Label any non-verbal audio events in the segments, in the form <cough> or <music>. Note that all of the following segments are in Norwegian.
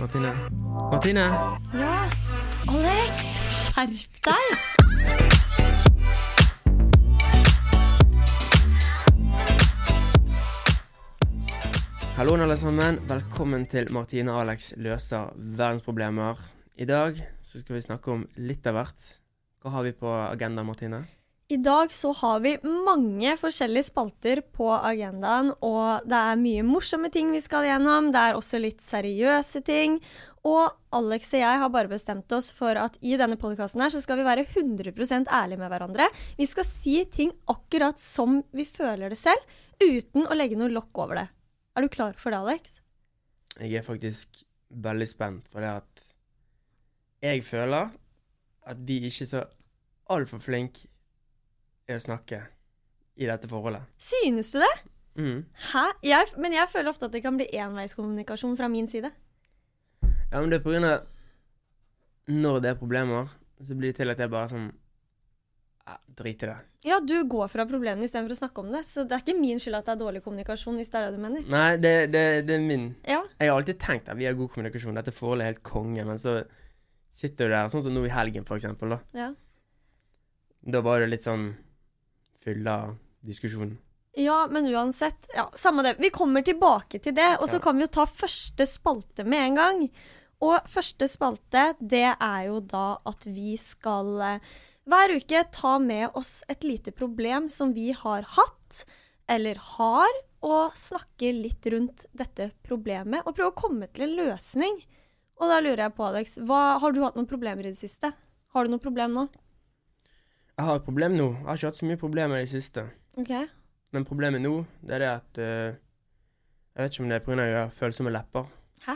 Martine. Martine! Ja, Alex, skjerp deg! Hallo alle sammen. Velkommen til Martine og Alex løser verdensproblemer. I dag så skal vi snakke om litt av hvert. Hva har vi på agendaen, Martine? I dag så har vi mange forskjellige spalter på agendaen, og det er mye morsomme ting vi skal gjennom. Det er også litt seriøse ting. Og Alex og jeg har bare bestemt oss for at i denne podkasten her så skal vi være 100% ærlige med hverandre. Vi skal si ting akkurat som vi føler det selv, uten å legge noe lokk over det. Er du klar for det, Alex? Jeg er faktisk veldig spent, for det at jeg føler at de ikke er så altfor flinke i å snakke i dette forholdet. Synes du det? Mm. Hæ? Jeg, men jeg føler ofte at det kan bli enveiskommunikasjon fra min side. Ja, men det er på grunn av Når det er problemer, så blir det til at jeg bare sånn ja, Drit i det. Ja, du går fra problemene istedenfor å snakke om det. Så det er ikke min skyld at det er dårlig kommunikasjon, hvis det er det du mener. Nei, det, det, det er min. Ja, Jeg har alltid tenkt at vi har god kommunikasjon, dette forholdet er helt konge, men så sitter du der, sånn som nå i helgen, for eksempel, da. ja. Da var det litt sånn fylla diskusjon. Ja, men uansett. Ja, Samme det. Vi kommer tilbake til det. Og så kan vi jo ta første spalte med en gang. Og første spalte, det er jo da at vi skal eh, hver uke ta med oss et lite problem som vi har hatt, eller har, og snakke litt rundt dette problemet. Og prøve å komme til en løsning. Og da lurer jeg på, Alex, hva, har du hatt noen problemer i det siste? Har du noe problem nå? Jeg har et problem nå. Jeg har ikke hatt så mye problemer i det siste. Ok. Men problemet nå, det er det at uh, Jeg vet ikke om det er pga. jeg har følsomme lepper. Hæ?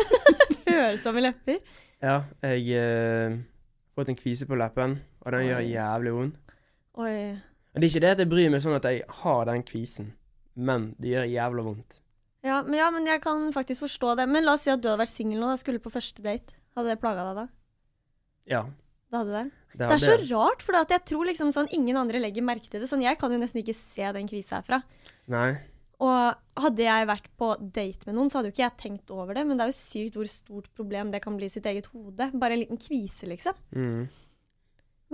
<laughs> Følsomme lepper? Ja, jeg har har fått en kvise på leppen, og den gjør jævlig vondt. Oi. Og det er ikke det at jeg bryr meg sånn at jeg har den kvisen, men det gjør jævla vondt. Ja men, ja, men jeg kan faktisk forstå det. Men la oss si at du hadde vært singel nå, da skulle på første date. Hadde det plaga deg da? Ja. Det hadde det? Det, Det er så rart, for jeg tror liksom sånn ingen andre legger merke til det. Sånn, Jeg kan jo nesten ikke se den kvisa herfra. Nei. Og hadde jeg vært på date med noen, så hadde jo ikke jeg tenkt over det. Men det er jo sykt hvor stort problem det kan bli i sitt eget hode. Bare en liten kvise, liksom. Mm.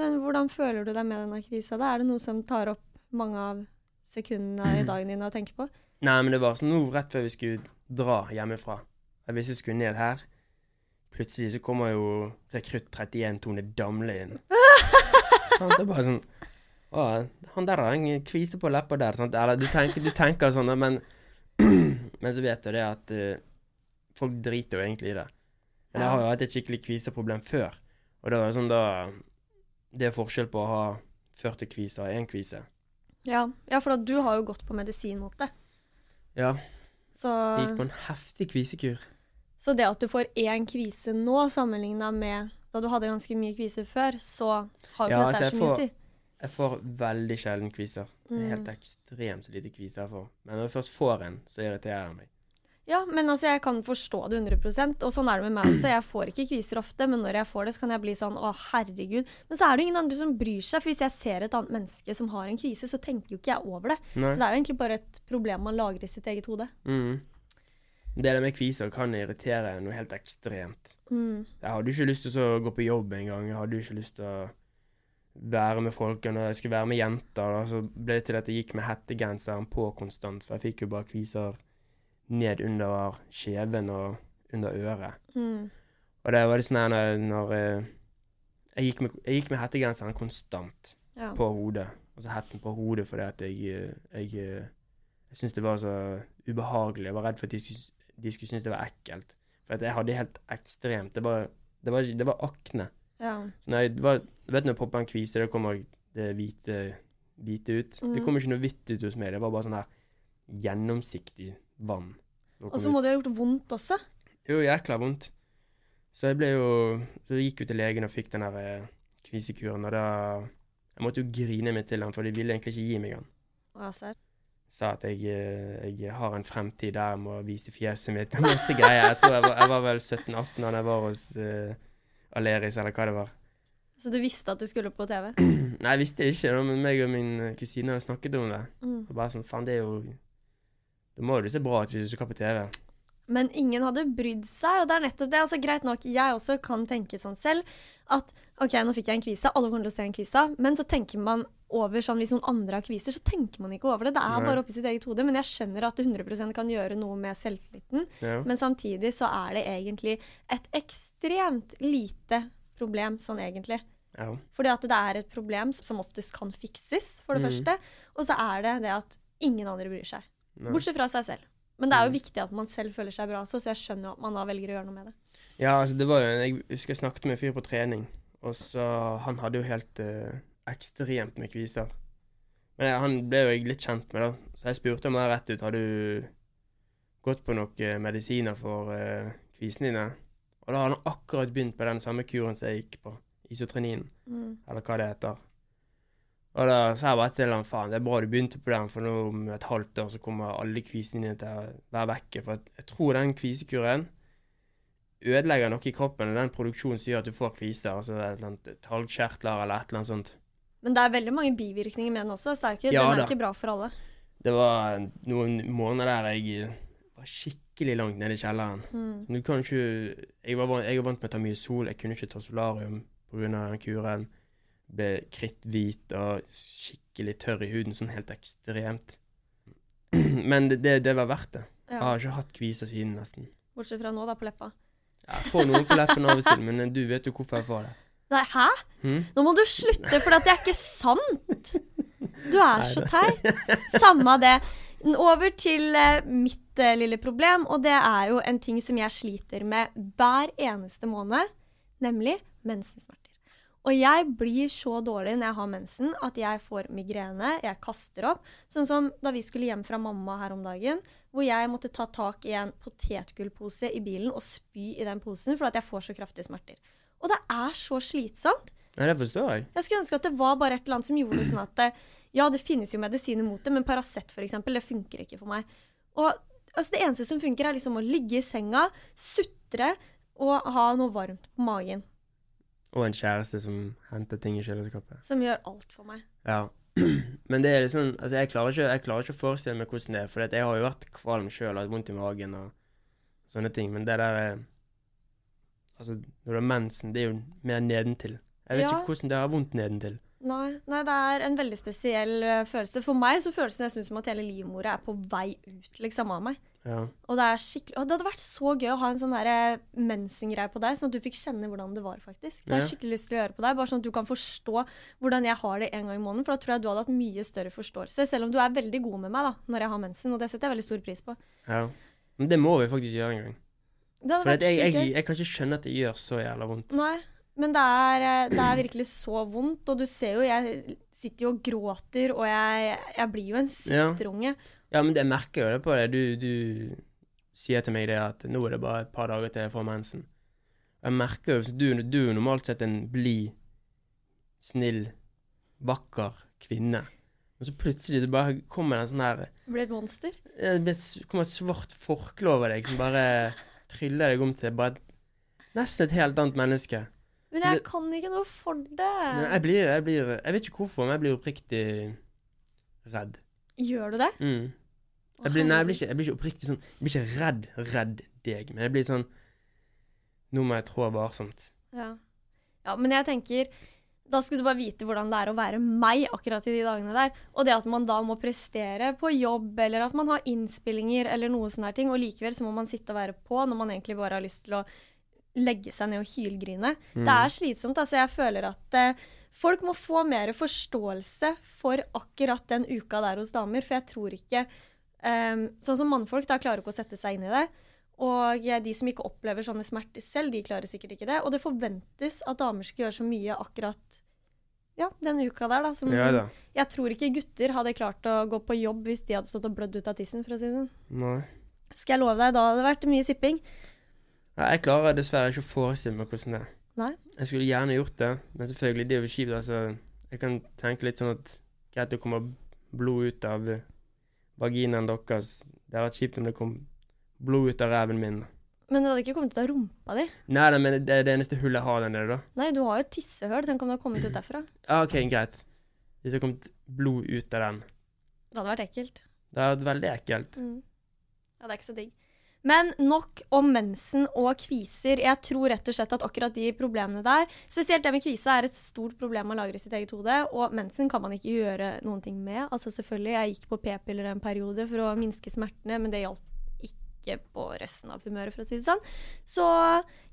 Men hvordan føler du deg med denne kvisa? da? Er det noe som tar opp mange av sekundene i dagen din å tenke på? Nei, men det var sånn nå rett før vi skulle dra hjemmefra. Jeg visste jeg skulle ned her. Plutselig så kommer jo rekrutt 31 Tone Damle inn. <laughs> Han Det er bare sånn Å, han der har en kvise på leppa der. Sant? Eller du tenker, du tenker sånn, men <clears throat> Men så vet du det at uh, folk driter jo egentlig i det. Men jeg har jo hatt et skikkelig kviseproblem før. Og det var sånn da Det er forskjell på å ha 40 kviser og én kvise. Ja, ja for da, du har jo gått på medisin mot det. Ja. Så Jeg gikk på en heftig kvisekur. Så det at du får én kvise nå, sammenligna med da du hadde ganske mye kviser før, så har jo Ja, ikke altså, dette jeg så mye å si. Jeg får veldig sjelden kviser. Det er Mm. helt ekstremt så lite kviser jeg får. Men når jeg først får en, så irriterer jeg meg. Ja, men altså, jeg kan forstå det 100 og sånn er det med meg også. Jeg får ikke kviser ofte, men når jeg får det, så kan jeg bli sånn å, herregud. Men så er det ingen andre som bryr seg, for hvis jeg ser et annet menneske som har en kvise, så tenker jo ikke jeg over det. Nei. Så det er jo egentlig bare et problem man lagrer i sitt eget hode. Mm. Det der med kviser kan irritere noe helt ekstremt. Mm. Jeg hadde ikke lyst til å gå på jobb engang. Jeg hadde ikke lyst til å være med folk. Når jeg skulle være med jenter, da, så ble det til at jeg gikk med hettegenseren på konstant. For jeg fikk jo bare kviser ned under kjeven og under øret. Mm. Og det var litt sånn her når, når jeg, jeg, gikk med, jeg gikk med hettegenseren konstant. Ja. på hodet. Og så hetten på hodet fordi at jeg eh, Jeg, eh, jeg syntes det var så ubehagelig. Jeg var redd for at de skulle, de skulle synes det var ekkelt. For jeg hadde helt ekstremt Det var, det var, det var akne. ja. Så når jeg var, vet når popper en kvise, da kommer det hvite, hvite ut. Det kommer kom ikke noe hvitt ut hos meg. Det var bare sånn her gjennomsiktig vann. Og så må det ha gjort vondt også. Jo, jækla vondt. Så jeg ble jo Så jeg gikk jo til legen og fikk den der eh, kvisekuren, og da Jeg måtte jo grine meg til den, for de ville egentlig ikke gi meg den. Sa at jeg, eh, jeg har en fremtid der jeg må vise fjeset mitt og masse greier. Jeg tror jeg var, jeg var vel 17-18 da jeg var hos uh, Aleris, eller hva det var. Så du visste at du skulle på TV? <clears throat> Nei, jeg visste ikke, det, men meg og min eh, kusine hadde snakket om det. Mm. Og bare sånn, faen, det er jo Da må jo det se bra ut hvis du skal på TV. Men ingen hadde brydd seg, og det er nettopp det. Altså, greit nok, jeg også kan tenke sånn selv at OK, nå fikk jeg en kvise, alle kommer til å se en kvise, men så tenker man over sånn hvis noen andre har kviser, så tenker man ikke over det. Det er Nei. bare oppi sitt eget hode. Men jeg skjønner at det 100% kan gjøre noe med selvtilliten. Ja. Men samtidig så er det egentlig et ekstremt lite problem sånn egentlig. ja. Fordi at det er et problem som oftest kan fikses, for det Mm. første. Og så er det det at ingen andre bryr seg. Nei. Bortsett fra seg selv. Men det er jo Mm. viktig at man selv føler seg bra også, så jeg skjønner jo at man da velger å gjøre noe med det. Ja, altså det var jo Jeg husker jeg snakket med en fyr på trening, og så Han hadde jo helt eh, ekstremt med kviser. Men jeg, han ble jo jeg litt kjent med, da. Så jeg spurte om det rett ut. Har du gått på noen eh, medisiner for uh, kvisene dine? Og da har han akkurat begynt på den samme kuren som jeg gikk på. Isotrenin, Mm. eller hva det heter. Og da sa jeg bare til han faen, det er bra du begynte på den, for nå om et halvt år så kommer alle kvisene dine til å være vekke. For jeg tror den kvisekuren ødelegger noe i kroppen, og den produksjonen som gjør at du får kviser. Altså et eller annet talgkjertler eller et eller annet sånt. Men det er veldig mange bivirkninger med den også, så det er ikke, Ja den er da. ikke bra for alle. Det var noen måneder der jeg var skikkelig langt nede i kjelleren. Mm. Du kan ikke Jeg var vant, jeg var vant med å ta mye sol, jeg kunne ikke ta solarium pga. kuren. Ble kritthvit og skikkelig tørr i huden, sånn helt ekstremt. <clears throat> Men det, det, det var verdt det. Jeg har ikke hatt kviser siden, nesten. Bortsett fra nå, da, på leppa. Jeg får noen på leppen av og til, men du vet jo hvorfor jeg får det. Nei, hæ? Mm. Nå må du slutte, for det er ikke sant! Du er så teit. Samme det. Over til eh, mitt uh, lille problem, og det er jo en ting som jeg sliter med hver eneste måned, nemlig mensensmerter. Og jeg blir så dårlig når jeg har mensen at jeg får migrene, jeg kaster opp. Sånn som da vi skulle hjem fra mamma her om dagen, hvor jeg måtte ta tak i en potetgullpose i bilen og spy i den posen for at jeg får så kraftige smerter. Og det er så slitsomt. Nei, det forstår jeg. Jeg skulle ønske at det var bare et eller annet som gjorde det sånn at det, Ja, det finnes jo medisiner mot det, men Paracet eksempel, det funker ikke for meg. Og altså, det eneste som funker, er liksom å ligge i senga, sutre og ha noe varmt på magen. Og en kjæreste som henter ting i kjøleskapet. Som gjør alt for meg. Ja. <clears throat> Men det er liksom Altså, jeg klarer ikke, jeg klarer ikke å forestille meg hvordan det er, for jeg har jo vært kvalm sjøl og hatt vondt i magen og sånne ting, men det der er Altså, når du har mensen, det er jo mer nedentil. Jeg vet Ja. ikke hvordan det har vondt nedentil. Nei, nei, det er en veldig spesiell ø, følelse. For meg så føles det nesten som at hele livmora er på vei ut liksom av meg. Ja. Og det skikkelig Og det hadde vært så gøy å ha en sånn derre mensengreie på deg, sånn at du fikk kjenne hvordan det var, faktisk. Det har jeg skikkelig lyst til å gjøre på deg, bare sånn at du kan forstå hvordan jeg har det en gang i måneden. For da tror jeg du hadde hatt mye større forståelse, selv om du er veldig god med meg da, når jeg har mensen, og det setter jeg veldig stor pris på. ja. Men det må vi faktisk gjøre en gang. Det hadde For vært jeg, jeg, jeg, jeg kan ikke skjønne at det gjør så jævla vondt. Nei, men det er, eh, det er virkelig så vondt, og du ser jo, jeg sitter jo og gråter, og jeg, jeg blir jo en Ja. sutterunge. Ja, men jeg merker jo det på deg. Du, du sier til meg det at nå er det bare et par dager til jeg får mensen. Jeg merker jo du, du er normalt sett en blid, snill, vakker kvinne. Og så plutselig så bare kommer det en sånn her blir et monster. Det kommer et svart forkle over deg som bare tryller deg om til bare nesten et helt annet menneske. Men jeg det- kan ikke noe for det. Nei, jeg blir, jeg blir Jeg vet ikke hvorfor, men jeg blir oppriktig redd. Gjør du det? Mm. Jeg blir, nei, jeg blir, ikke, jeg blir ikke oppriktig sånn Jeg blir ikke redd, redd deg, men jeg blir sånn Nå må jeg trå varsomt. Ja. ja, men jeg tenker Da skulle du bare vite hvordan det er å være meg akkurat i de dagene der. Og det at man da må prestere på jobb, eller at man har innspillinger, eller noe sånne ting, og likevel så må man sitte og være på når man egentlig bare har lyst til å legge seg ned og hylgrine. Mm. Det er slitsomt. altså Jeg føler at eh, folk må få mer forståelse for akkurat den uka der hos damer, for jeg tror ikke eh, Sånn som mannfolk da klarer ikke å sette seg inn i det. Og de som ikke opplever sånne smerter selv, de klarer sikkert ikke det. Og det forventes at damer skal gjøre så mye akkurat ja, den uka der, da. Som Ja da. jeg tror ikke gutter hadde klart å gå på jobb hvis de hadde stått og blødd ut av tissen, for å si det sånn. Skal jeg love deg, da hadde det vært mye sipping. Nei, jeg klarer dessverre ikke å forestille meg hvordan det er. Nei. Jeg skulle gjerne gjort det, men selvfølgelig, det er jo kjipt. Altså, jeg kan tenke litt sånn at greit det kommer blod ut av vaginaen deres. Det hadde vært kjipt om det kom blod ut av ræven min. Men det hadde ikke kommet ut av rumpa di. Nei da, men det er det eneste hullet jeg har der nede, da. Nei, du har jo et tissehull. Tenk om det har kommet ut <clears throat> derfra. Ja, OK, greit. Hvis det har kommet blod ut av den. Det hadde vært ekkelt. Det hadde vært veldig ekkelt. Mm. Ja, det er ikke så digg. Men nok om mensen og kviser. Jeg tror rett og slett at akkurat de problemene der, spesielt det med kvise, er et stort problem man lager i sitt eget hode. Og mensen kan man ikke gjøre noen ting med. Altså selvfølgelig, Jeg gikk på p-piller en periode for å minske smertene, men det hjalp ikke på resten av humøret, for å si det sånn. Så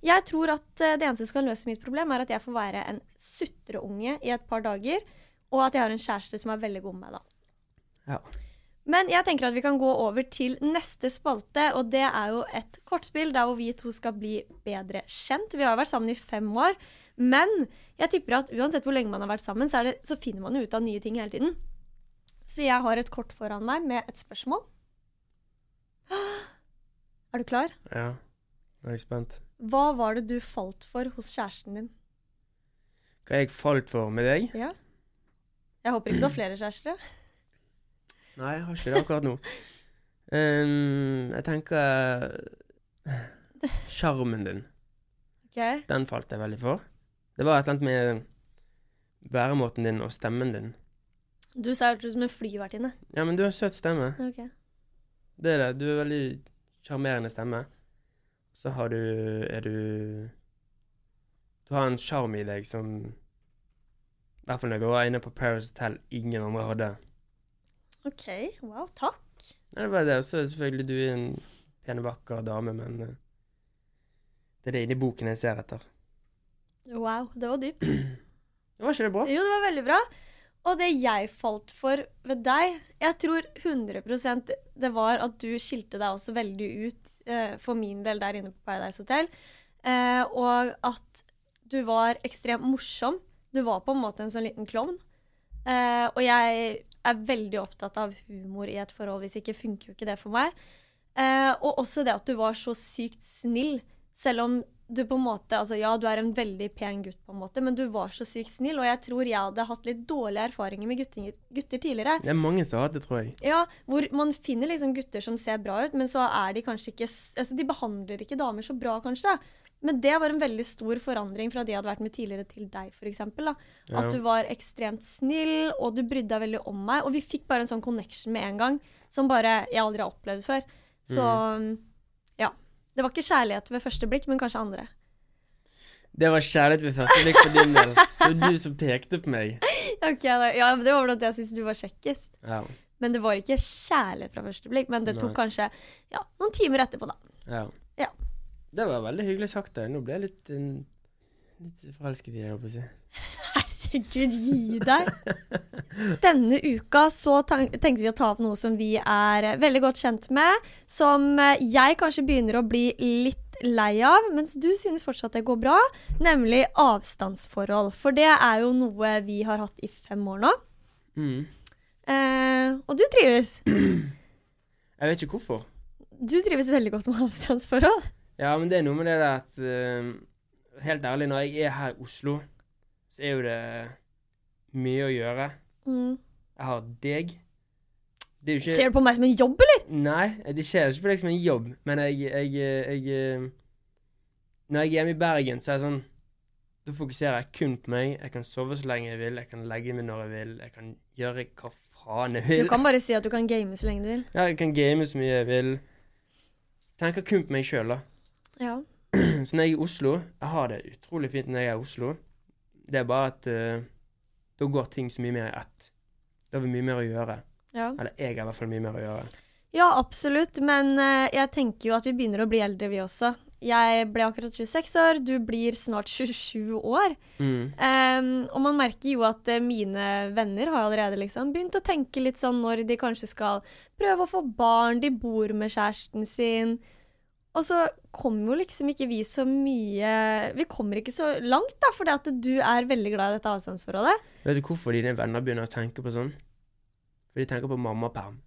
jeg tror at eh, det eneste som kan løse mitt problem, er at jeg får være en sutreunge i et par dager, og at jeg har en kjæreste som er veldig god med meg da. Ja. Men jeg tenker at vi kan gå over til neste spalte, og det er jo et kortspill der hvor vi to skal bli bedre kjent. Vi har vært sammen i fem år, men jeg tipper at uansett hvor lenge man har vært sammen, så, det, så finner man jo ut av nye ting hele tiden. Så jeg har et kort foran meg med et spørsmål. Er du klar? Ja. Nå er jeg spent. Hva var det du falt for hos kjæresten din? Hva jeg falt for med deg? Ja? Jeg håper ikke du har flere kjærester. Nei, jeg har ikke det akkurat nå. Um, <laughs> jeg tenker Sjarmen din. Ok? Den falt jeg veldig for. Det var et eller annet med væremåten din og stemmen din. Du ser ut som en flyvertinne. Ja, men du har søt stemme. Ok. Det er det. Du er veldig sjarmerende stemme. Så har du Er du Du har en sjarm i deg som I hvert fall når jeg var inne på Paris Hotel, ingen andre hadde. Ok, wow, takk. Nei, det var det. Og så selvfølgelig du er en pen og vakker dame, men eh, det er det inni boken jeg ser etter. Wow, det var dypt. <clears throat> Var ikke det bra? Jo, det var veldig bra. Og det jeg falt for ved deg Jeg tror 100% det var at du skilte deg også veldig ut, eh, for min del, der inne på Paradise Hotel. Eh, og at du var ekstremt morsom. Du var på en måte en sånn liten klovn. Eh, og jeg er veldig opptatt av humor i et forhold, hvis ikke funker jo ikke det for meg. Eh, og også det at du var så sykt snill, selv om du på en måte Altså ja, du er en veldig pen gutt, på en måte, men du var så sykt snill, og jeg tror jeg hadde hatt litt dårlige erfaringer med gutter, gutter tidligere. Det er mange som har hatt det, tror jeg. Ja, hvor man finner liksom gutter som ser bra ut, men så er de kanskje ikke Altså, de behandler ikke damer så bra, kanskje. Men det var en veldig stor forandring fra de jeg hadde vært med tidligere, til deg, f.eks. Ja. At du var ekstremt snill, og du brydde deg veldig om meg. Og vi fikk bare en sånn connection med en gang som bare jeg aldri har opplevd før. Så ja. Det var ikke kjærlighet ved første blikk, men kanskje andre. Det var kjærlighet ved første blikk for din del. Det var du som pekte på meg. Okay, ja, men Det var fordi jeg syntes du var kjekkest. Ja. Men det var ikke kjærlighet fra første blikk. Men det tok Nei. kanskje ja, noen timer etterpå, da. ja. Ja. Det var veldig hyggelig sagt. da. Nå ble jeg litt, eh, litt forelsket i deg, holdt på å si. <laughs> Herregud, gi deg. Denne uka så tenkte vi å ta opp noe som vi er veldig godt kjent med. Som eh, jeg kanskje begynner å bli litt lei av, mens du synes fortsatt det går bra. Nemlig avstandsforhold. For det er jo noe vi har hatt i fem år nå. Mm. Eh, og du trives. <clears throat> Jeg vet ikke hvorfor. Du trives veldig godt med avstandsforhold. Ja, men det er noe med det der at uh, Helt ærlig, når jeg er her i Oslo, så er jo det mye å gjøre. Mm. Jeg har deg. Ikke Ser du på meg som en jobb, eller? Nei, det ser ikke på deg som en jobb, men jeg, jeg, jeg, jeg Når jeg er hjemme i Bergen, så er jeg sånn Da fokuserer jeg kun på meg. Jeg kan sove så lenge jeg vil, jeg kan legge meg når jeg vil, jeg kan gjøre hva faen jeg vil. Du kan bare si at du kan game så lenge du vil. Ja, jeg kan game så mye jeg vil. Tenker kun på meg sjøl, da. Ja. <clears throat> Så når jeg er i Oslo Jeg har det utrolig fint når jeg er i Oslo. Det er bare at uh, da går ting så mye mer i ett. Da har vi mye mer å gjøre. ja. Eller jeg har i hvert fall mye mer å gjøre. Ja, absolutt. Men uh, jeg tenker jo at vi begynner å bli eldre, vi også. Jeg ble akkurat 26 år, du blir snart 27 år. Mm. Um, og man merker jo at eh, mine venner har allerede liksom begynt å tenke litt sånn når de kanskje skal prøve å få barn, de bor med kjæresten sin. Og så kommer jo liksom ikke vi så mye Vi kommer ikke så langt, da, fordi at du er veldig glad i dette avstandsforholdet. Vet du hvorfor dine venner begynner å tenke på sånn? For de tenker på mammaperm.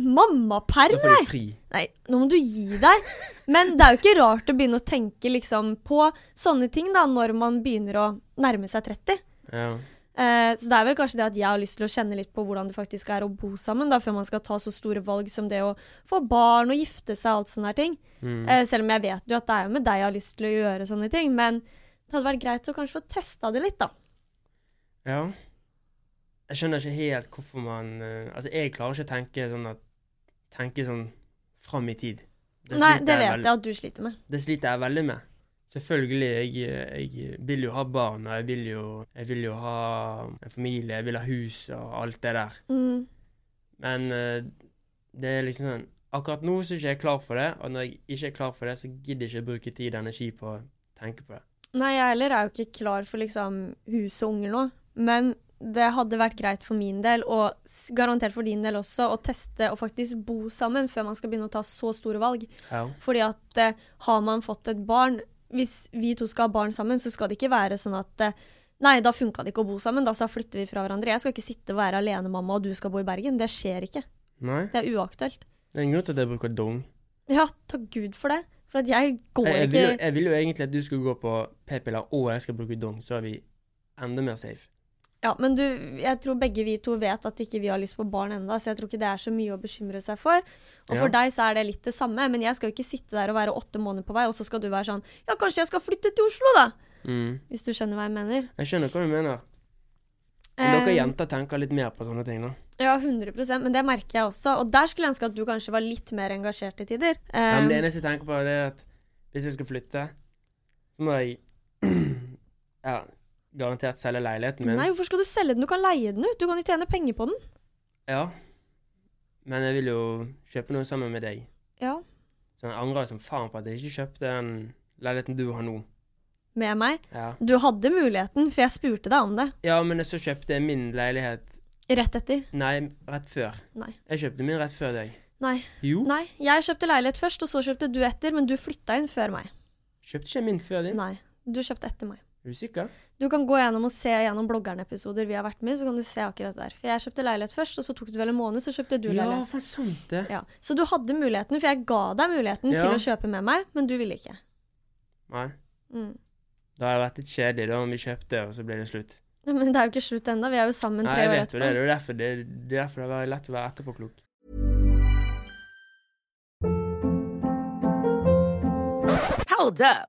Mammaperm, Da får nei! du fri. Nei, nå må du gi deg. Men det er jo ikke rart å begynne å tenke liksom på sånne ting da, når man begynner å nærme seg 30. Ja. Eh, så det er vel kanskje det at jeg har lyst til å kjenne litt på hvordan det faktisk er å bo sammen, da, før man skal ta så store valg som det å få barn og gifte seg og alt sånne her ting. Mm. Eh, selv om jeg vet jo at det er med deg jeg har lyst til å gjøre sånne ting. Men det hadde vært greit å kanskje få testa det litt, da. ja. Jeg skjønner ikke helt hvorfor man uh, Altså, jeg klarer ikke å tenke sånn at Tenke sånn fram i tid. Nei, det jeg vet jeg at du sliter med. Det sliter jeg veldig med. Selvfølgelig, jeg, jeg vil jo ha barn, og jeg vil jo, jeg vil jo ha en familie, jeg vil ha hus og alt det der. Mm. Men eh, det er liksom sånn Akkurat nå så er ikke jeg klar for det, og når jeg ikke er klar for det, så gidder jeg ikke å bruke tid og energi på å tenke på det. Nei, jeg heller er jo ikke klar for liksom hus og unger nå. Men det hadde vært greit for min del, og garantert for din del også, å teste og faktisk bo sammen før man skal begynne å ta så store valg. Ja. Fordi at eh, har man fått et barn Hvis vi to skal ha barn sammen, så skal det ikke være sånn at eh, Nei, da funka det ikke å bo sammen, da så flytter vi fra hverandre. Jeg skal ikke sitte og være alenemamma, og du skal bo i Bergen. Det skjer ikke. Nei, Det er uaktuelt. det er en grunn til at jeg bruker dong. Ja, takk Gud for det. For at jeg går Jeg, jeg, ikke vil jeg vil jo egentlig at du skulle gå på p-piller, og jeg skal bruke dong, så er vi enda mer safe. Ja, men du, jeg tror begge vi to vet at ikke vi har lyst på barn enda, så jeg tror ikke det er så mye å bekymre seg for. Og for Ja. deg så er det litt det samme, men jeg skal jo ikke sitte der og være åtte måneder på vei, og så skal du være sånn Ja, kanskje jeg skal flytte til Oslo, da? Mm. Hvis du skjønner hva jeg mener. Jeg skjønner hva du mener. Men dere Eh, jenter tenker litt mer på sånne ting, da. Ja, 100% men det merker jeg også. Og der skulle jeg ønske at du kanskje var litt mer engasjert i tider. Ja, men det Eh, eneste jeg tenker på, er at hvis jeg skal flytte, så må jeg <clears throat> ja, garantert selge leiligheten min. nei, hvorfor skal du selge den? Du kan leie den ut. Du kan jo tjene penger på den. Ja. Men jeg vil jo kjøpe noe sammen med deg. Ja. Så jeg angrer som faen på at jeg ikke kjøpte den leiligheten du har nå. Med meg. Ja, Du hadde muligheten, for jeg spurte deg om det. ja men så kjøpte jeg min leilighet Rett etter. Nei, rett før. Nei. Jeg kjøpte min rett før deg. Nei. Jo. Nei, jeg kjøpte leilighet først, og så kjøpte du etter, men du flytta inn før meg. Kjøpte ikke jeg min før din? Nei, du kjøpte etter meg. Er du sikker? Du kan gå gjennom og se gjennom bloggerne-episoder vi har vært med i, så kan du se akkurat der. For jeg kjøpte leilighet først, og så tok det vel en måned, så kjøpte du Ja, leilighet. faen sant det. Ja. Så du hadde muligheten, for jeg ga deg muligheten Ja. til å kjøpe med meg, men du ville ikke. Nei. Mm. Da hadde det vært litt kjedelig da om vi kjøpte, og så ble det slutt. Men det er jo ikke slutt ennå. Vi er jo sammen Nei, tre jeg år vet jo det. Det er derfor det, det er derfor det er lett å være etterpåklok. Hold up.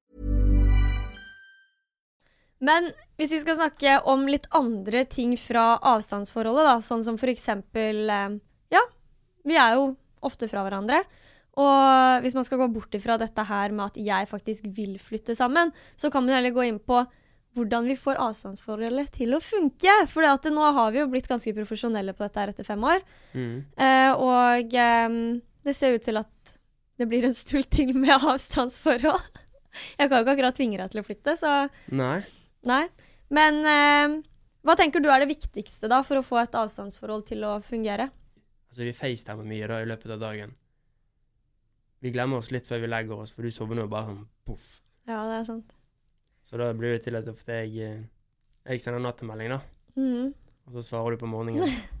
Men hvis vi skal snakke om litt andre ting fra avstandsforholdet, da, sånn som for eksempel eh, Ja, vi er jo ofte fra hverandre. Og hvis man skal gå bort ifra dette her med at jeg faktisk vil flytte sammen, så kan man heller gå inn på hvordan vi får avstandsforholdet til å funke. For nå har vi jo blitt ganske profesjonelle på dette her etter fem år. Mm. Eh, og eh, det ser ut til at det blir en stund til med avstandsforhold. <laughs> Jeg kan jo ikke akkurat tvinge deg til å flytte, så Nei. Nei. Men eh, hva tenker du er det viktigste da for å få et avstandsforhold til å fungere? Altså, vi facetimer mye da i løpet av dagen. Vi glemmer oss litt før vi legger oss, for du sovner jo bare sånn poff. Ja, det er sant. Så da blir det til at ofte jeg, eh, jeg sender nattmelding, da. Mm. Og så svarer du på morgenen. <laughs>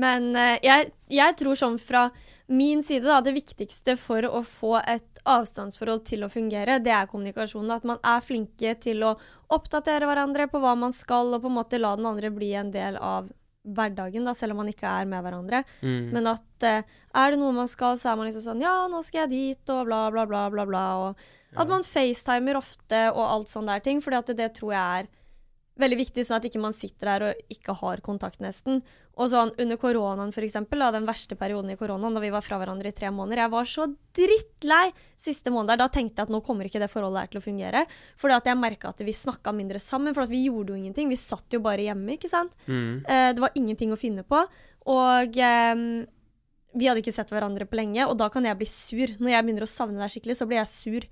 Men eh, jeg, jeg tror sånn fra min side, da, det viktigste for å få et avstandsforhold til å fungere, det er kommunikasjonen. At man er flinke til å oppdatere hverandre på hva man skal, og på en måte la den andre bli en del av hverdagen, da, selv om man ikke er med hverandre. Mm. Men at uh, er det noe man skal, så er man liksom sånn Ja, nå skal jeg dit, og bla, bla, bla, bla, bla. Og at man facetimer ofte og alt sånne der ting. fordi at det, det tror jeg er veldig viktig, sånn at ikke man sitter her og ikke har kontakt nesten. Og sånn under koronaen, for eksempel, da, den verste perioden i koronaen, da vi var fra hverandre i tre måneder, jeg var så drittlei siste måned. Da tenkte jeg at nå kommer ikke det forholdet her til å fungere. Fordi at jeg merka at vi snakka mindre sammen, for at vi gjorde jo ingenting. Vi satt jo bare hjemme, ikke sant. Mm. Eh, det var ingenting å finne på. Og eh, vi hadde ikke sett hverandre på lenge, og da kan jeg bli sur. Når jeg begynner å savne deg skikkelig, så blir jeg sur.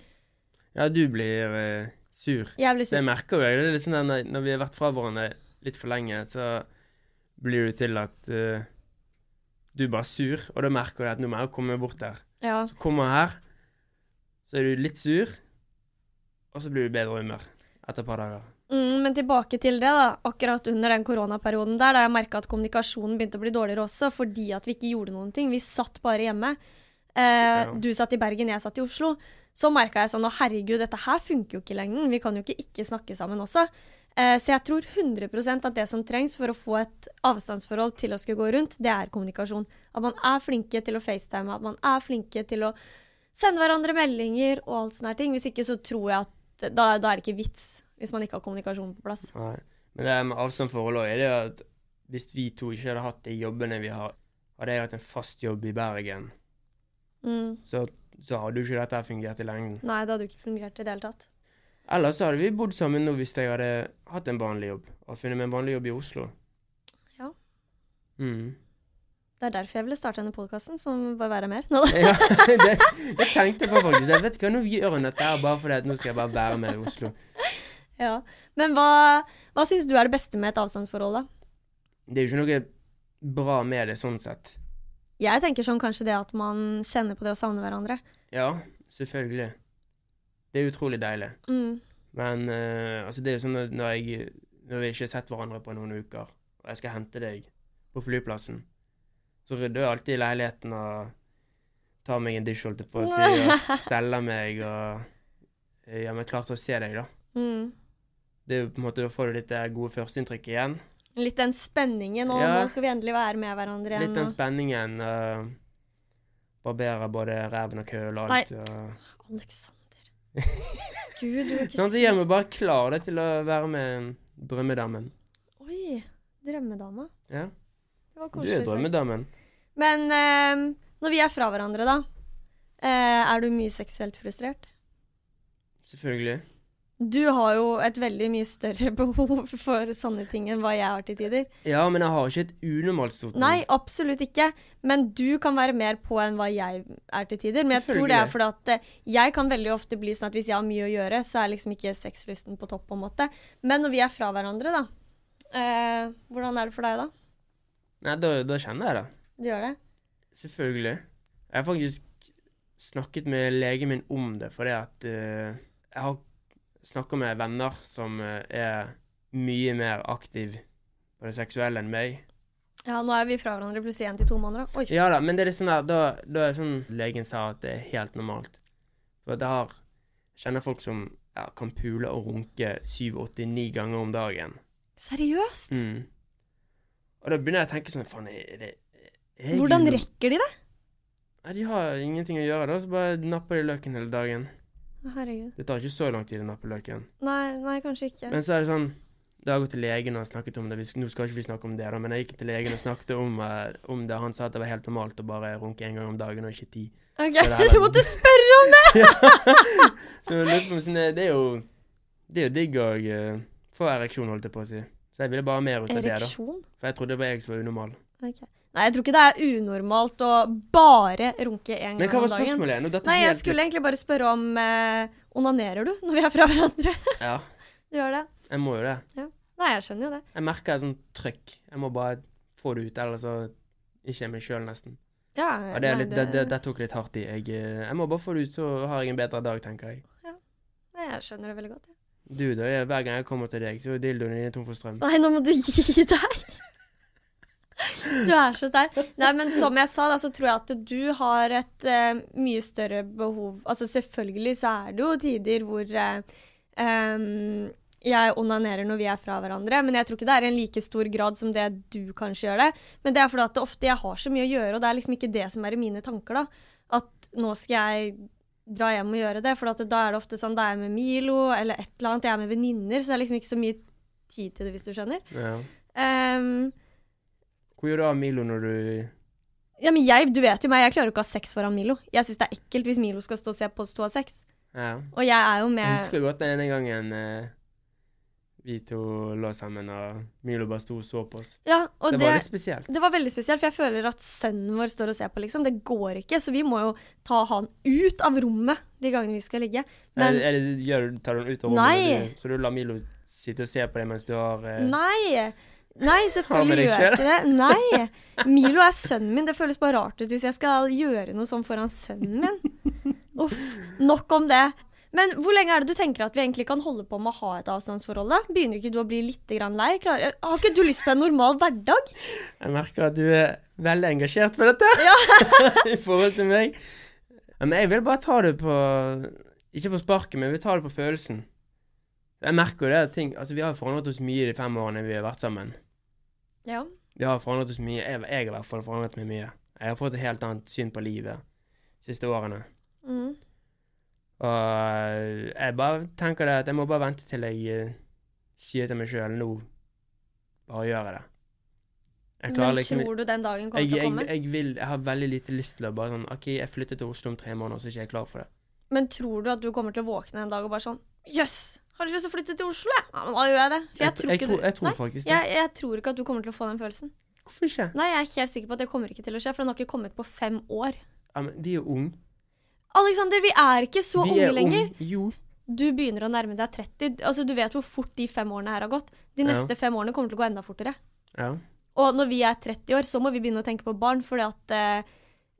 Ja, du blir eh, sur. Jeg blir Det merker jo jeg. Det er sånn når, når vi har vært fra hverandre litt for lenge, så blir det til at uh, du er sur, og da merker du at nå må jeg komme bort der. Ja. Så kommer jeg her, så er du litt sur, og så blir du bedre humør etter et par dager. Mm, men tilbake til det, da. Akkurat under den koronaperioden der, da jeg merka at kommunikasjonen begynte å bli dårligere også, fordi at vi ikke gjorde noen ting. Vi satt bare hjemme. Eh, Du satt i Bergen, jeg satt i Oslo. Så merka jeg sånn Å, herregud, dette her funker jo ikke i lengden. Vi kan jo ikke ikke snakke sammen også. Eh, så jeg tror 100% at det som trengs for å få et avstandsforhold til å skulle gå rundt, det er kommunikasjon. At man er flinke til å facetime, at man er flinke til å sende hverandre meldinger og alt sånne ting. Hvis ikke så tror jeg at da, da er det ikke vits, hvis man ikke har kommunikasjon på plass. Nei. Men det med avstandsforhold er det at hvis vi to ikke hadde hatt de jobbene vi har, hadde jeg hatt en fast jobb i Bergen, Mm. så, så hadde jo ikke dette fungert i lengden. Nei, det hadde jo ikke fungert i det hele tatt. Ellers så hadde vi bodd sammen nå hvis jeg hadde hatt en vanlig jobb, og funnet meg en vanlig jobb i Oslo. Ja. Mm. Det er derfor jeg ville starte denne podkasten, som bare være mer. Nå. <laughs> Ja, det, det tenkte jeg på faktisk. Jeg vet ikke hva, Nå gjør hun dette bare fordi at nå skal jeg bare være med i Oslo. ja. Men hva, hva syns du er det beste med et avstandsforhold, da? Det er jo ikke noe bra med det sånn sett. Jeg tenker sånn kanskje det at man kjenner på det å savne hverandre. Ja, selvfølgelig. Det er utrolig deilig. Mm. Men uh, altså det er jo sånn at når, jeg, når vi ikke har sett hverandre på noen uker, og jeg skal hente deg på flyplassen, så rydder jeg alltid i leiligheten og tar meg en dusj, holdt jeg på å si, og <laughs> steller meg og gjør meg klar til å se deg, da. Mm. Det er jo på en måte, Da får du litt det gode førsteinntrykket igjen. Litt den spenningen, og Ja. nå skal vi endelig være med hverandre igjen. Litt den og- spenningen. Uh, barberer både ræven og køl og alt. Nei. Og, Alexander. Gud, du er ikke sånn, at meg bare klarer deg til å være med drømmedammen. Oi. Drømmedama. Ja, Det var du koselig. er sagt. drømmedammen. Men eh, når vi er fra hverandre, da, eh, er du mye seksuelt frustrert? Selvfølgelig. Du har jo et veldig mye større <laughs> behov for sånne ting enn hva jeg har til tider. Ja, men jeg har ikke et unormalt stort behov. Nei, absolutt ikke. Men du kan være mer på enn hva jeg er til tider. Men jeg tror det er fordi at eh, jeg kan veldig ofte bli sånn at hvis jeg har mye å gjøre, så er liksom ikke sexlysten på topp, på en måte. Men når vi er fra hverandre, da. Eh, hvordan er det for deg da? Nei, da, da kjenner jeg det. Du gjør det? Selvfølgelig. Jeg har faktisk snakket med legen min om det, fordi at uh, jeg har snakka med venner som eh, er mye mer aktiv på det seksuelle enn meg. Ja, nå er vi fra hverandre plutselig én til to måneder. Oi. Ja da, men det er litt sånn der, da, da er det sånn legen sa at det er helt normalt. For det har kjenner folk som ja, kan pule og runke syv, åtte, ni ganger om dagen. Seriøst? Mm. Og da begynner jeg å tenke sånn Faen, er det er Hvordan rekker de det? Nei, De har ingenting å gjøre, da, så bare napper de løken hele dagen. Herregud. Det tar ikke så lang tid å nappe løken. Nei, nei, kanskje ikke. Men så er det sånn Da jeg gått til legen og snakket om det. Vi, nå skal ikke vi snakke om det, da, men jeg gikk til legen og snakket om, uh, om det. Han sa at det var helt normalt å bare runke en gang om dagen og ikke ti. Ok, <laughs> Du måtte spørre om det! <laughs> Så jeg lurte på om sånn, det, det er jo Det er jo digg å uh, få ereksjon, holdt jeg på å si. Så jeg ville bare ha mer ut av det, da. For jeg trodde det var jeg som var unormal. Ok. Nei, jeg tror ikke det er unormalt å bare runke én gang hva om var Men spørsmålet? var spørsmålet? Nei, jeg helt skulle egentlig bare spørre om eh, Onanerer du når vi er fra hverandre? Ja, <laughs> Du gjør det? jeg må jo det. Nei, jeg skjønner jo det. Jeg merker et sånt trykk. Jeg må bare få det ut, ellers så ikke jeg meg sjøl, nesten. Ja, Ja, det, er nei, litt, det, det, det tok litt hardt i. Jeg, eh, jeg må bare få det ut, så har jeg en bedre dag, tenker jeg. Nei, jeg skjønner det veldig godt. Ja. Du, da, jeg- hver gang jeg kommer til deg, så er dildoen din tom for strøm. Nei, nå må du gi deg! <laughs> Du er så sterk. Nei, men som jeg sa, da, så tror jeg at du har et uh, mye større behov Altså selvfølgelig så er det jo tider hvor uh, um, jeg onanerer når vi er fra hverandre, men jeg tror ikke det er i en like stor grad som det du kanskje gjør det. Men det er fordi at det ofte jeg har så mye å gjøre, og det er liksom ikke det som er i mine tanker, da. At nå skal jeg dra hjem og gjøre det, for da er det ofte sånn da er jeg med Milo eller et eller annet, jeg er med venninner, så det er liksom ikke så mye tid til det, hvis du skjønner. Ja. Ehm, Hvor gjør du av Milo når du ja, men jeg, du vet jo meg, jeg klarer jo ikke å ha sex foran Milo. Jeg syns det er ekkelt hvis Milo skal stå og se på oss to ha sex. Ja. Og jeg er jo med Jeg husker godt den ene gangen eh, vi to lå sammen, og Milo bare sto og så på oss. Ja, og Det det, var litt spesielt. det var veldig spesielt, for jeg føler at sønnen vår står og ser på, liksom. Det går ikke, så vi må jo ta han ut av rommet de gangene vi skal ligge. Men er, er det, gjør, tar du han ut av rommet? Nei. Du, så du lar Milo sitte og se på deg mens du har eh, nei! Nei, selvfølgelig gjør jeg ikke det. Nei! <laughs> Milo er sønnen min. Det føles bare rart ut hvis jeg skal gjøre noe sånn foran sønnen min. Uff. Nok om det. Men hvor lenge er det du tenker at vi egentlig kan holde på med å ha et avstandsforhold? da? Begynner ikke du å bli litt lei? Klar, har ikke du lyst på en normal hverdag? Jeg merker at du er veldig engasjert på dette ja. <laughs> i forhold til meg. Men jeg vil bare ta det på Ikke på sparket, men jeg vil ta det på følelsen. Jeg merker jo det at ting Altså, vi har forandret oss mye de fem årene vi har vært sammen. Ja. Vi har forandret oss mye. Jeg, jeg har i hvert fall forandret meg mye. Jeg har fått et helt annet syn på livet de siste årene. Mm. Og eh, jeg bare tenker det at jeg må bare vente til jeg eh, sier til meg sjøl nå Bare gjør jeg det. Jeg Men liksom tror du den dagen kommer jeg, til å komme? jeg, vil, jeg har veldig lite lyst til å bare sånn OK, jeg flytter til Oslo om tre måneder, så er ikke jeg klar for det. Men tror du at du kommer til å våkne en dag og bare sånn Jøss, har du lyst til å flytte til Oslo? jeg?» Ja, men da gjør jeg det. For jeg, tror ikke tror, du jeg tror Nei, faktisk det. jeg, jeg tror ikke at du kommer til å få den følelsen. Hvorfor ikke? Nei, jeg er helt sikker på at det kommer ikke til å skje, for den har ikke kommet på fem år. Ja, men de er jo unge. Alexander, vi er ikke så De unge er lenger. Jo. Du begynner å nærme deg 30. Altså, du vet hvor fort de fem årene her har gått. De Ja. neste fem årene kommer til å gå enda fortere. Ja. Og når vi er 30 år, så må vi begynne å tenke på barn, fordi at eh,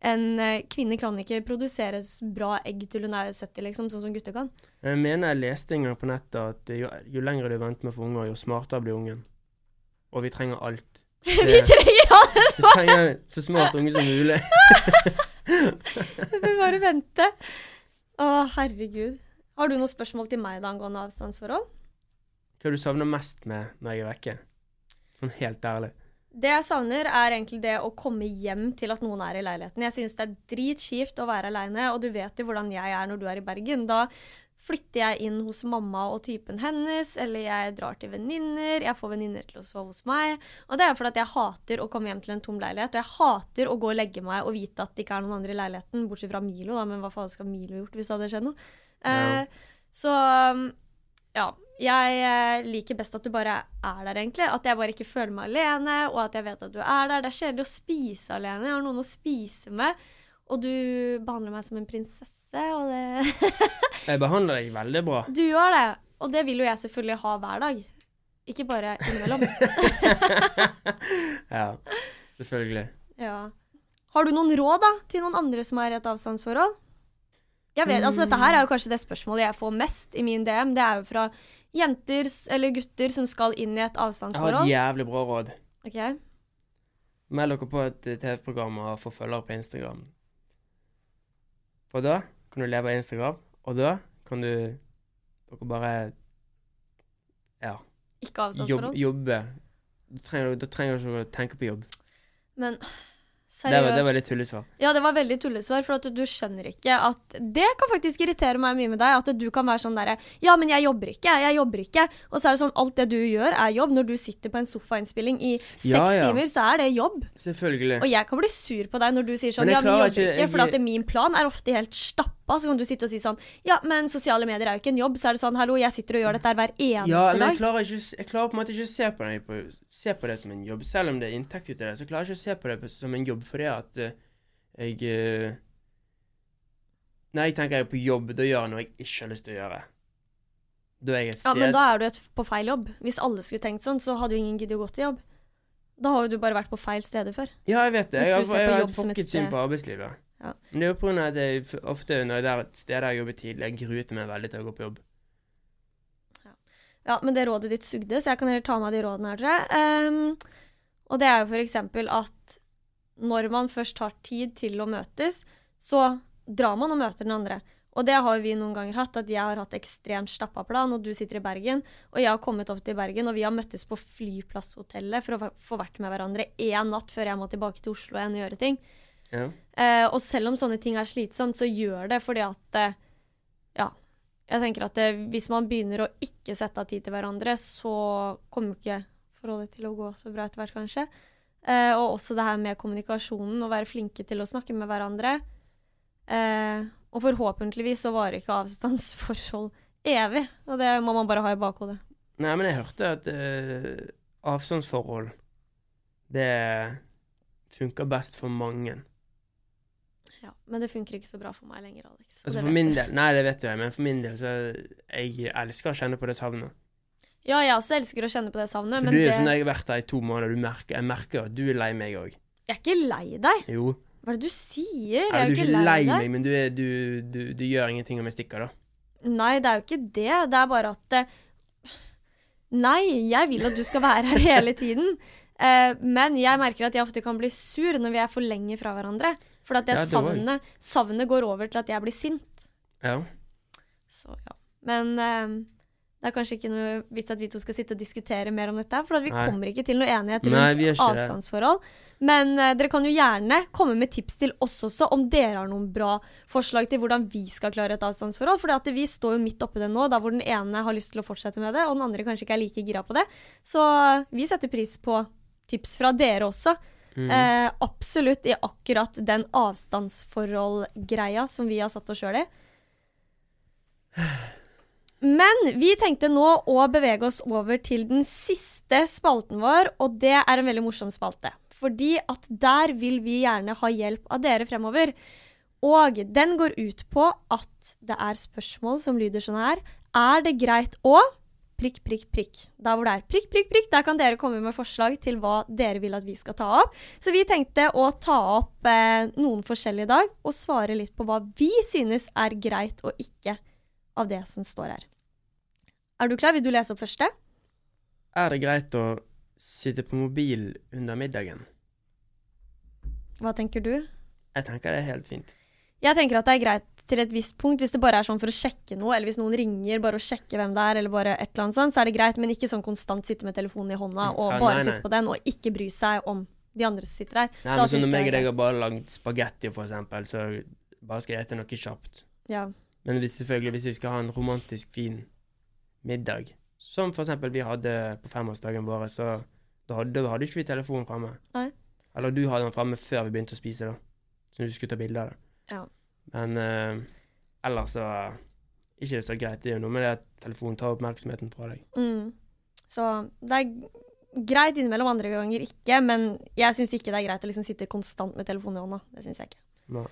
en eh, kvinne kan ikke produsere bra egg til hun er 70, liksom, sånn som gutter kan. Jeg mener jeg leste en gang på nettet at jo, jo lenger du venter med få unger, jo smartere blir ungen. Og vi trenger alt. <laughs> vi trenger alle <laughs> Vi trenger så smart unge som mulig. <laughs> Vi bare vente. Å, herregud. Har du noen spørsmål til meg da angående avstandsforhold? Hva du savner mest med når jeg er vekke? Sånn helt ærlig. Det jeg savner, er egentlig det å komme hjem til at noen er i leiligheten. Jeg syns det er dritkjipt å være aleine, og du vet jo hvordan jeg er når du er i Bergen. Da flytter jeg inn hos mamma og typen hennes, eller jeg drar til venninner. Jeg får venninner til å sove hos meg. Og det er fordi at jeg hater å komme hjem til en tom leilighet. Og jeg hater å gå og legge meg og vite at det ikke er noen andre i leiligheten, bortsett fra Milo, da. Men hva faen skal Milo gjort hvis det hadde skjedd noe? Ja. Eh, så ja. Jeg eh, liker best at du bare er der, egentlig. At jeg bare ikke føler meg alene, og at jeg vet at du er der. Det er kjedelig å spise alene. Jeg har noen å spise med. Og du behandler meg som en prinsesse, og det <laughs> Jeg behandler deg veldig bra. Du gjør det. Og det vil jo jeg selvfølgelig ha hver dag. Ikke bare innimellom. <laughs> ja, selvfølgelig. <laughs> ja. Har du noen råd da, til noen andre som er i et avstandsforhold? Jeg vet, altså Dette her er jo kanskje det spørsmålet jeg får mest i min DM. Det er jo fra jenter eller gutter som skal inn i et avstandsforhold. Jeg har et jævlig bra råd. Ok? Meld dere på et eh, TV-program og få følgere på Instagram. For da kan du leve av Instagram, og da kan du dere bare ja, Ikke avstandsforhold. jobbe. Da trenger du ikke å tenke på jobb. Men Det var, det seriøst. var litt tullesvar. Ja, det var veldig tullesvar, for at du skjønner ikke at Det kan faktisk irritere meg mye med deg, at du kan være sånn derre Ja, men jeg jobber ikke, jeg jobber ikke. Og så er det sånn, alt det du gjør, er jobb. Når du sitter på en sofainnspilling i seks Ja, ja. timer, så er det jobb. Selvfølgelig. Og jeg kan bli sur på deg når du sier sånn Ja, vi jobber ikke- ikke, for at min plan er ofte helt stappa. Så kan du sitte og si sånn Ja, men sosiale medier er jo ikke en jobb. Så er det sånn Hallo, jeg sitter og gjør dette hver eneste Ja, men jeg klarer, ikke, jeg klarer på en måte ikke å se på, det, på, se på det som en jobb. Selv om det er inntekt ut av det, så klarer jeg ikke å se på det som en jobb fordi at uh, jeg uh, Når jeg tenker jeg er på jobb, da gjør jeg noe jeg ikke har lyst til å gjøre. Da er jeg et Ja, men da er du et, på feil jobb. Hvis alle skulle tenkt sånn, så hadde jo ingen giddet å gå til jobb. Da har jo du bare vært på feil steder før. Ja, jeg vet det. Jeg du har, jeg har et som et fucket syn på arbeidslivet. Ja. Men det er jo på grunn av at jeg ofte når det er et sted jeg jobber tidlig, jeg gruet meg veldig til å gå på jobb. Ja, men det rådet ditt sugde, så jeg kan heller ta med de rådene her, tror jeg. Um, og det er jo eksempel at når man først har tid til å møtes, så drar man og møter den andre. Og det har jo vi noen ganger hatt, at jeg har hatt ekstremt stappa plan, og du sitter i Bergen. Og jeg har kommet opp til Bergen, og vi har møttes på flyplasshotellet for å få vært med hverandre én natt før jeg må tilbake til Oslo igjen og gjøre ting. Ja. Eh, og selv om sånne ting er slitsomt, så gjør det fordi at eh, Ja. Jeg tenker at det, hvis man begynner å ikke sette av tid til hverandre, så kommer ikke forholdet til å gå så bra etter hvert, kanskje. Eh, og også det her med kommunikasjonen, å være flinke til å snakke med hverandre. Eh, og forhåpentligvis så varer ikke avstandsforhold evig, og det må man bare ha i bakhodet. Nei, men jeg hørte at uh, avstandsforhold Det funker best for mange. Ja, men det funker ikke så bra for meg lenger, Alex. Altså for min del Nei, det vet jeg, men for min del så Jeg elsker å kjenne på det savnet. Ja, jeg også elsker å kjenne på det savnet, For men du det... sånn jeg har vært der i to måneder, du merker, jeg merker at du er lei meg òg. jeg er ikke lei deg. Jo. Hva er det du sier? Jeg er du er ikke lei meg, men du, er, du, du, du gjør ingenting om jeg stikker, da. Nei, det er jo ikke det. Det er bare at eh, Nei, jeg vil at du skal være her hele tiden. Eh, men jeg merker at jeg ofte kan bli sur når vi er for lenge fra hverandre. For at det Ja, savnet, savnet går over til at jeg blir sint. Ja. Så ja. Men eh, det er kanskje ikke noe vits at vi to skal sitte og diskutere mer om dette. For vi Nei. kommer ikke til noe enighet rundt avstandsforhold. Men uh, dere kan jo gjerne komme med tips til oss også, om dere har noen bra forslag til hvordan vi skal klare et avstandsforhold. For vi står jo midt oppi det nå, da hvor den ene har lyst til å fortsette med det, og den andre kanskje ikke er like gira på det. Så vi setter pris på tips fra dere også. Mm. Eh, absolutt i akkurat den avstandsforhold-greia som vi har satt oss sjøl i. Men vi tenkte nå å bevege oss over til den siste spalten vår, og det er en veldig morsom spalte. Fordi at der vil vi gjerne ha hjelp av dere fremover. Og den går ut på at det er spørsmål som lyder sånn her. Er det greit å prikk, prikk, prikk. Der hvor det er prikk, prikk, prikk, der kan dere komme med forslag til hva dere vil at vi skal ta opp. Så vi tenkte å ta opp eh, noen forskjellige i dag, og svare litt på hva vi synes er greit og ikke av det som står her. Er du klar? Vil du lese opp første? Er det greit å sitte på mobil under middagen? Hva tenker du? Jeg tenker det er helt fint. Jeg tenker at det er greit til et visst punkt, hvis det bare er sånn for å sjekke noe, eller hvis noen ringer, bare å sjekke hvem det er, eller bare et eller annet sånt, så er det greit, men ikke sånn konstant sitte med telefonen i hånda og Ja, bare nei, nei. sitte på den, og ikke bry seg om de andre som sitter der. Nei, Da men sånn Når meg og deg har bare lagd spagetti, for eksempel, så bare skal jeg ete noe kjapt. Ja. Men hvis, selvfølgelig, hvis vi skal ha en romantisk, fin middag, som for eksempel vi hadde på femårsdagen vår, så da hadde, da hadde ikke vi telefonen framme. Eller du hadde den framme før vi begynte å spise, da. Så du skulle ta bilde av det. Ja. Men eh, ellers så ikke det så greit. Det er jo noe med det at telefonen tar oppmerksomheten fra deg. Mm. Så det er greit innimellom, andre ganger ikke, men jeg syns ikke det er greit å liksom sitte konstant med telefonen i hånda. Det syns jeg ikke. Nei.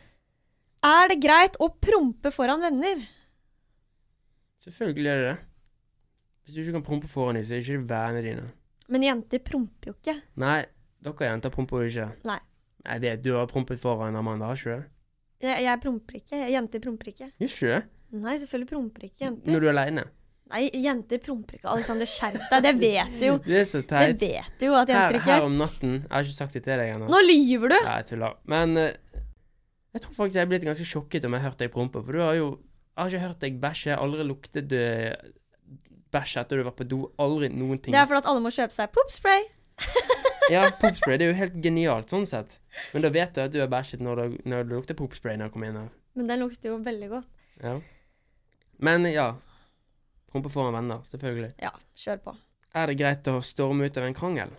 Er det greit å prompe foran venner? Selvfølgelig er det det. Hvis du ikke kan prompe foran dem, så er det ikke vennene dine. Men jenter promper jo ikke. Nei, dere jenter promper jo ikke. Nei. Jeg vet, du har prompet foran Amanda, har ikke du det? Jeg, jeg promper ikke. Jenter promper ikke. Gjør ikke det? Nei, selvfølgelig promper ikke jenter. Når du er aleine. Nei, jenter promper ikke. Alexander, skjerp deg. Det vet du jo. <laughs> Det er så teit. Det vet du jo at jenter ikke her om natten Jeg har ikke sagt det til deg ennå. Nå lyver du! Nei, jeg tuller. Men eh, jeg tror faktisk jeg er blitt ganske sjokket om jeg har hørt deg prompe. For du har jo Jeg har ikke hørt deg bæsje. Aldri luktet eh, bæsj etter du var på do. Aldri noen ting. Det er fordi at alle må kjøpe seg poopspray. <laughs> <laughs> Ja, popspray det er jo helt genialt sånn sett. Men da vet du at du har bæsjet når du, når det lukter popspray når jeg kommer inn her. Men den lukter jo veldig godt. Ja. Men ja. Prompe foran venner, selvfølgelig. Ja, kjør på. Er det greit å storme ut av en krangel?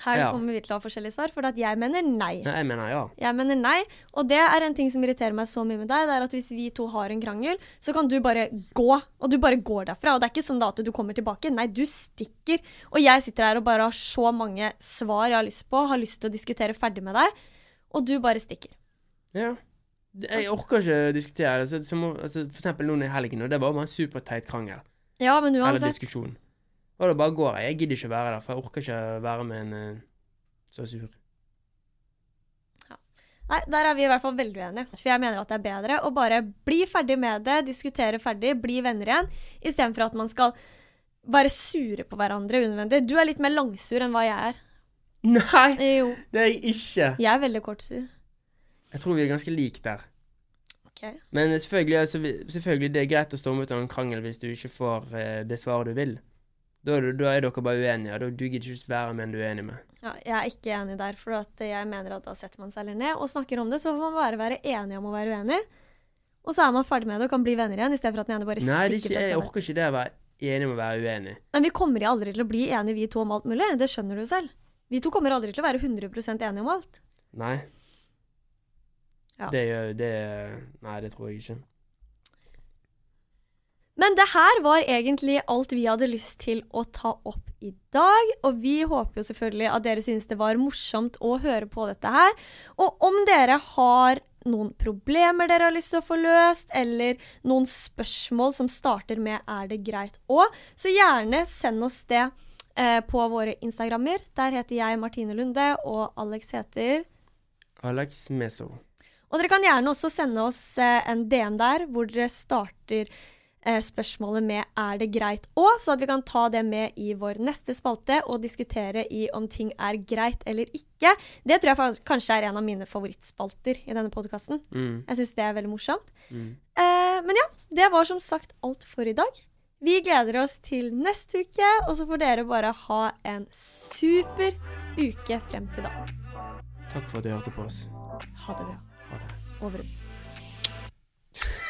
Her Ja. kommer vi til å ha forskjellige svar, for at jeg mener nei. Ja, jeg mener ja. Jeg mener nei, og det er en ting som irriterer meg så mye med deg, det er at hvis vi to har en krangel, så kan du bare gå, og du bare går derfra. Og det er ikke sånn da at du kommer tilbake, nei, du stikker. Og jeg sitter her og bare har så mange svar jeg har lyst på, har lyst til å diskutere ferdig med deg, og du bare stikker. Ja. Jeg orker ikke diskutere det. Så, altså, for eksempel noen i helgen, og det var bare en superteit krangel. Ja, men Eller diskusjon. Og da bare går jeg. Jeg gidder ikke være der, for jeg orker ikke være med en eh, så sur. Nei, der er vi i hvert fall veldig uenige. For jeg mener at det er bedre å bare bli ferdig med det, diskutere ferdig, bli venner igjen, istedenfor at man skal være sure på hverandre unødvendig. Du er litt mer langsur enn hva jeg er. Nei! Jo, Det er jeg ikke. jeg er veldig kortsur. Jeg tror vi er ganske like der. Ok, Ok. Men selvfølgelig, altså, selvfølgelig det er greit å storme ut av en krangel hvis du ikke får eh, det svaret du vil. Da da er dere bare uenige, da du gidder ikke være med en du er enig med. Ja, jeg er ikke enig der, for jeg mener at da setter man seg heller ned og snakker om det. Så får man bare være enig om å være uenig. Og så er man ferdig med det og kan bli venner igjen, i stedet for at den ene bare Nei, det stedet. stikker ikke, jeg orker ikke det å være enig med å være uenig. Men vi kommer aldri til å bli enige, vi to, om alt mulig. Det skjønner du selv. Vi to kommer aldri til å være 100% enige om alt. Nei. Ja. Det gjør det Nei, det tror jeg ikke. Men det her var egentlig alt vi hadde lyst til å ta opp i dag. Og vi håper jo selvfølgelig at dere synes det var morsomt å høre på dette her. Og om dere har noen problemer dere har lyst til å få løst, eller noen spørsmål som starter med 'er det greit òg', så gjerne send oss det eh, på våre Instagrammer. Der heter jeg Martine Lunde, og Alex heter Alex Meso. og dere kan gjerne også sende oss eh, en DM der hvor dere starter spørsmålet med 'er det greit òg', så at vi kan ta det med i vår neste spalte og diskutere i om ting er greit eller ikke. Det tror jeg kanskje er en av mine favorittspalter i denne podkasten. Mm. Jeg syns det er veldig morsomt. Mm. Eh, men ja, det var som sagt alt for i dag. Vi gleder oss til neste uke, og så får dere bare ha en super uke frem til da. Takk for at du hørte på oss. Ha det bra. Ha det. Over <laughs>